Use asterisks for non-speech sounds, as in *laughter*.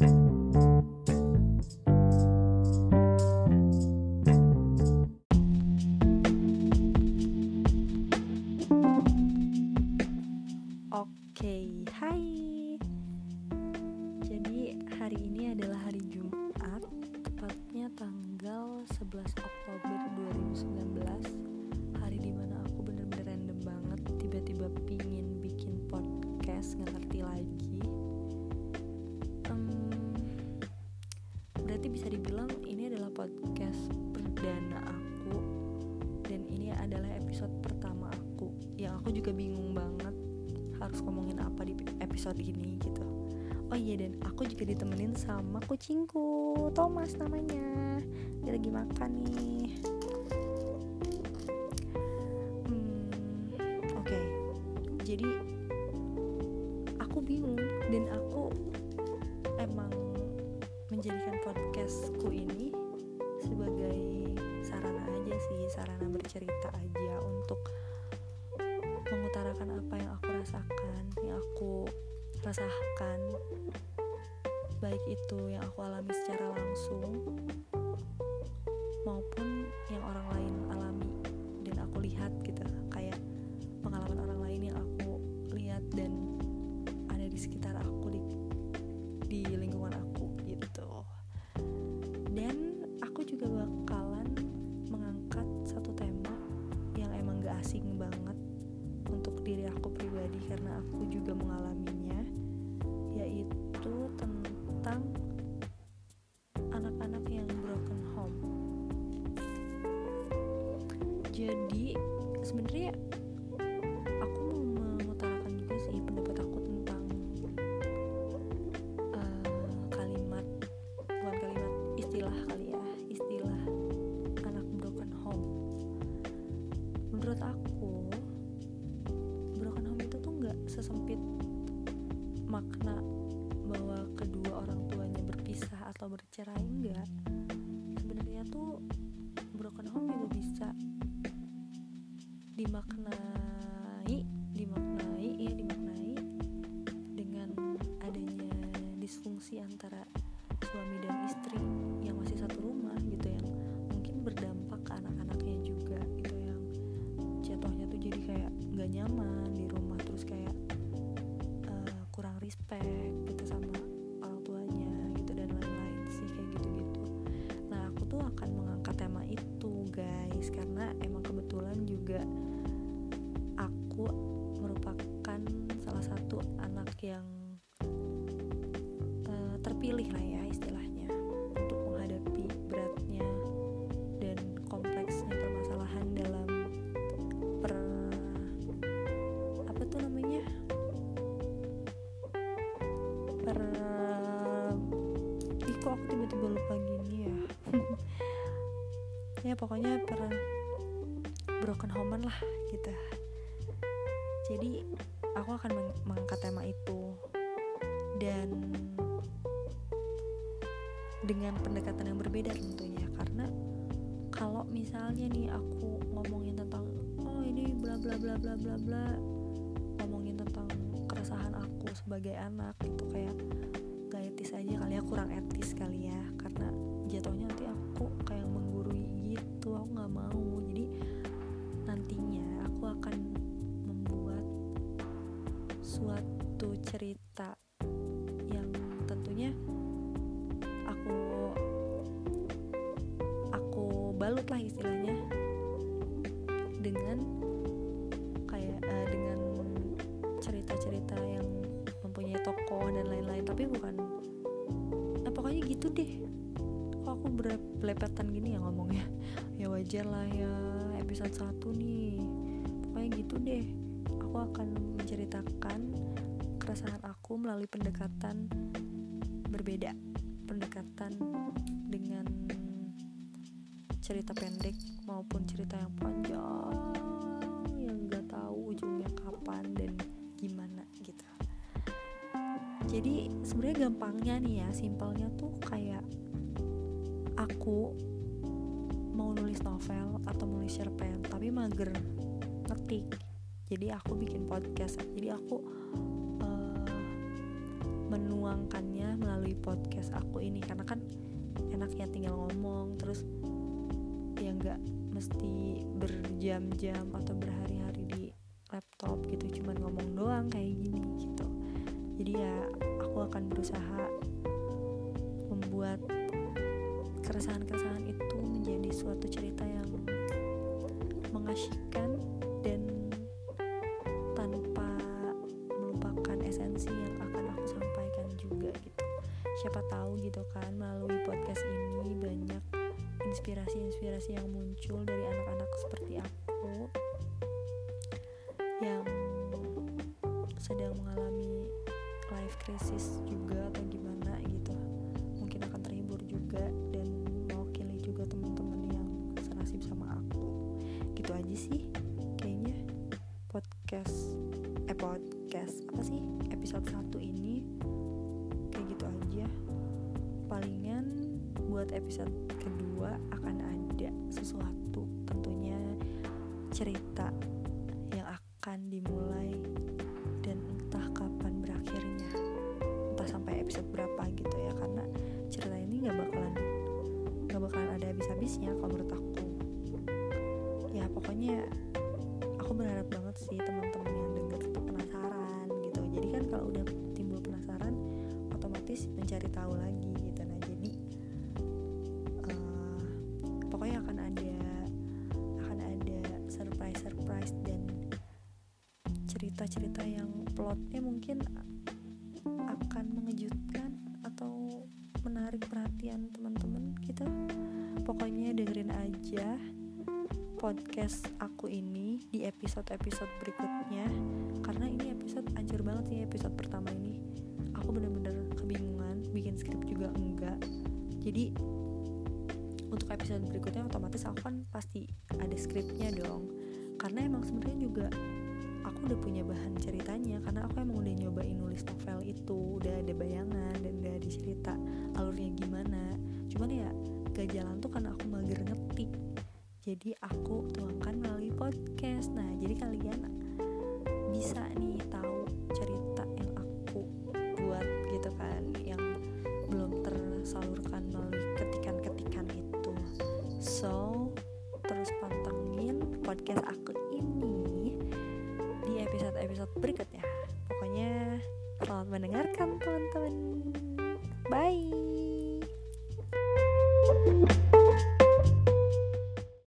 Oke, juga bingung banget harus ngomongin apa di episode ini gitu. Oh iya dan aku juga ditemenin sama kucingku Thomas namanya. Dia lagi makan nih. Hmm, oke. Jadi aku bingung dan aku emang menjadikan podcastku ini sebagai sarana aja sih sarana bercerita aja untuk rasakan baik itu yang aku alami secara langsung maupun yang orang lain alami jadi sebenarnya aku mau mengutarakan juga sih pendapat aku tentang eh, kalimat bukan kalimat istilah kali ya istilah anak broken home. Menurut aku broken home itu tuh nggak sesempit makna bahwa kedua orang tuanya berpisah atau bercerai enggak dimaknai satu anak yang eh, terpilih lah ya istilahnya untuk menghadapi beratnya dan kompleksnya permasalahan dalam per apa tuh namanya? Per ih kok aku tiba-tiba lupa gini ya? *laughs* Ya pokoknya per broken home lah gitu. Jadi aku akan meng- mengangkat tema itu. Dan dengan pendekatan yang berbeda tentunya karena kalau misalnya nih aku ngomongin tentang oh ini bla bla bla bla bla bla ngomongin tentang keresahan aku sebagai anak itu kayak gak etis aja kali ya kurang etis kali ya. Karena jatuhnya nanti aku kayak menggurui gitu aku nggak mau. Jadi nantinya aku akan suatu cerita yang tentunya aku aku balut lah istilahnya dengan kayak eh, dengan cerita-cerita yang mempunyai tokoh dan lain-lain. Tapi bukan eh, pokoknya gitu deh. Kok aku ber- belepetan gini ya ngomongnya? Ya wajar lah ya episode 1 nih. Pokoknya gitu deh aku akan menceritakan keresahan aku melalui pendekatan berbeda. Pendekatan dengan cerita pendek maupun cerita yang panjang yang nggak tahu ujungnya kapan dan gimana gitu. Jadi sebenarnya gampangnya nih ya simpelnya tuh kayak aku mau nulis novel atau nulis cerpen tapi mager ngetik jadi aku bikin podcast. Jadi aku eh, menuangkannya melalui podcast aku ini. Karena kan enaknya tinggal ngomong terus ya nggak mesti berjam-jam atau berhari-hari di laptop gitu. Cuman ngomong doang kayak gini gitu. Jadi ya aku akan berusaha membuat keresahan-keresahan itu menjadi suatu cerita yang mengasyikkan siapa tahu gitu kan melalui podcast ini banyak inspirasi-inspirasi yang muncul dari anak-anak seperti aku yang sedang mengalami life crisis juga atau gimana gitu. Mungkin akan terhibur juga dan mewakili juga teman-teman yang senasib sama aku. Gitu aja sih kayaknya podcast eh podcast apa sih? Episode 1 ini gitu aja. Palingan buat episode kedua akan ada sesuatu tentunya cerita yang akan dimulai dan entah kapan berakhirnya. Entah sampai episode berapa gitu ya karena cerita ini nggak bakalan nggak bakalan ada habis-habisnya kalau menurut aku. Ya pokoknya aku berharap banget sih teman-teman yang denger tuh penasaran gitu. Jadi kan kalau udah otomatis mencari tahu lagi gitu. Nah jadi uh, pokoknya akan ada akan ada surprise surprise dan cerita-cerita yang plotnya mungkin akan mengejutkan atau menarik perhatian teman-teman gitu pokoknya dengerin aja podcast aku ini di episode-episode berikutnya. Karena ini episode ancur banget sih episode pertama ini aku bener-bener kebingungan bikin skrip juga enggak. Jadi untuk episode berikutnya otomatis aku kan pasti ada skripnya dong. Karena emang sebenarnya juga aku udah punya bahan ceritanya karena aku emang udah nyobain nulis novel itu udah ada bayangan dan udah ada cerita alurnya gimana. Cuman ya gak jalan tuh karena aku mager ngetik. Jadi aku tuangkan melalui podcast. Nah jadi kalian bisa nih tahu cerita gitu kan yang belum tersalurkan melalui ketikan-ketikan itu. So terus pantengin podcast aku ini di episode-episode berikutnya. Pokoknya selamat mendengarkan teman-teman. Bye